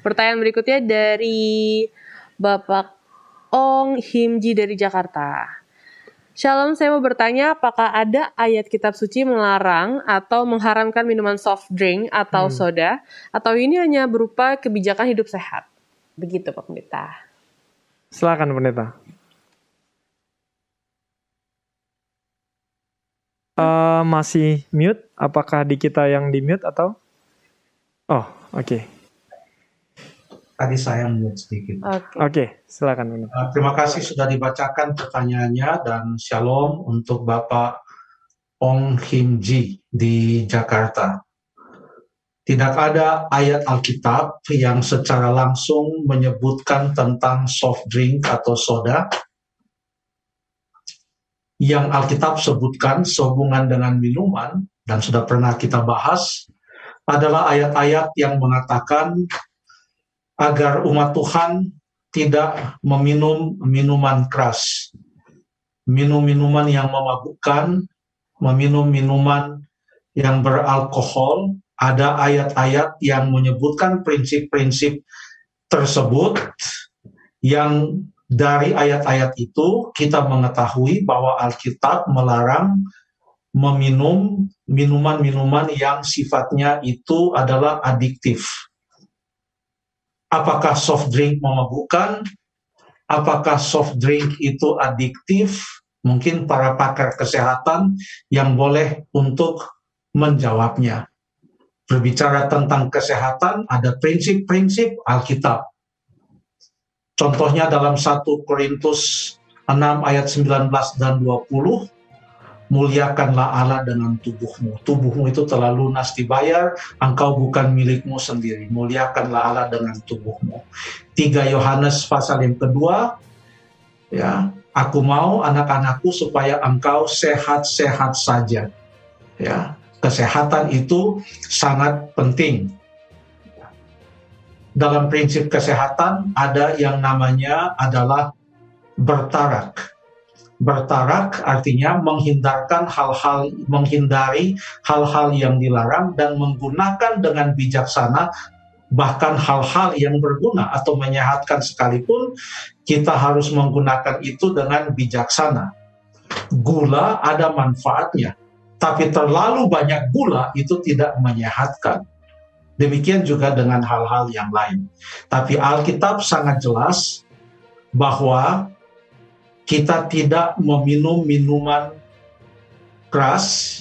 Pertanyaan berikutnya dari Bapak Ong Himji dari Jakarta. Shalom, saya mau bertanya apakah ada ayat kitab suci melarang atau mengharamkan minuman soft drink atau Hmm. soda atau ini hanya berupa kebijakan hidup sehat? Begitu Pak Pendeta. Silakan pendeta. Eh, masih mute? Apakah di kita yang di mute atau? Oh, oke. Tadi saya mute sedikit. Oke. Oke, silakan pendeta. Uh, terima kasih sudah dibacakan pertanyaannya dan shalom untuk Bapak Ong Him Ji di Jakarta. Tidak ada ayat Alkitab yang secara langsung menyebutkan tentang soft drink atau soda. Yang Alkitab sebutkan sehubungan dengan minuman, dan sudah pernah kita bahas, adalah ayat-ayat yang mengatakan agar umat Tuhan tidak meminum minuman keras, minum minuman yang memabukkan, meminum minuman yang beralkohol. Ada ayat-ayat yang menyebutkan prinsip-prinsip tersebut yang dari ayat-ayat itu kita mengetahui bahwa Alkitab melarang meminum minuman-minuman yang sifatnya itu adalah adiktif apakah soft drink memabukkan, apakah soft drink itu adiktif, mungkin para pakar kesehatan yang boleh untuk menjawabnya. Berbicara tentang kesehatan, ada prinsip-prinsip Alkitab. Contohnya dalam 1 Korintus 6 ayat 19 dan 20, muliakanlah Allah dengan tubuhmu. Tubuhmu itu telah lunas dibayar, engkau bukan milikmu sendiri. Muliakanlah Allah dengan tubuhmu. 3 Yohanes pasal yang kedua, ya, aku mau anak-anakku supaya engkau sehat-sehat saja. Ya, kesehatan itu sangat penting. Dalam prinsip kesehatan ada yang namanya adalah bertarak bertarak artinya menghindarkan hal-hal menghindari hal-hal yang dilarang dan menggunakan dengan bijaksana bahkan hal-hal yang berguna atau menyehatkan sekalipun kita harus menggunakan itu dengan bijaksana. Gula ada manfaatnya, tapi terlalu banyak gula itu tidak menyehatkan. Demikian juga dengan hal-hal yang lain. Tapi Alkitab sangat jelas bahwa kita tidak meminum minuman keras,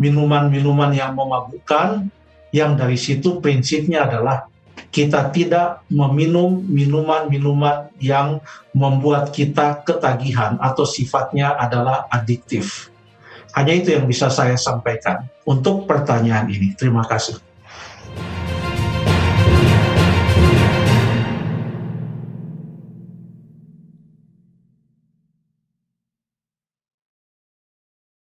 minuman-minuman yang memabukkan, yang dari situ prinsipnya adalah kita tidak meminum minuman-minuman yang membuat kita ketagihan atau sifatnya adalah adiktif. Hanya itu yang bisa saya sampaikan untuk pertanyaan ini. Terima kasih.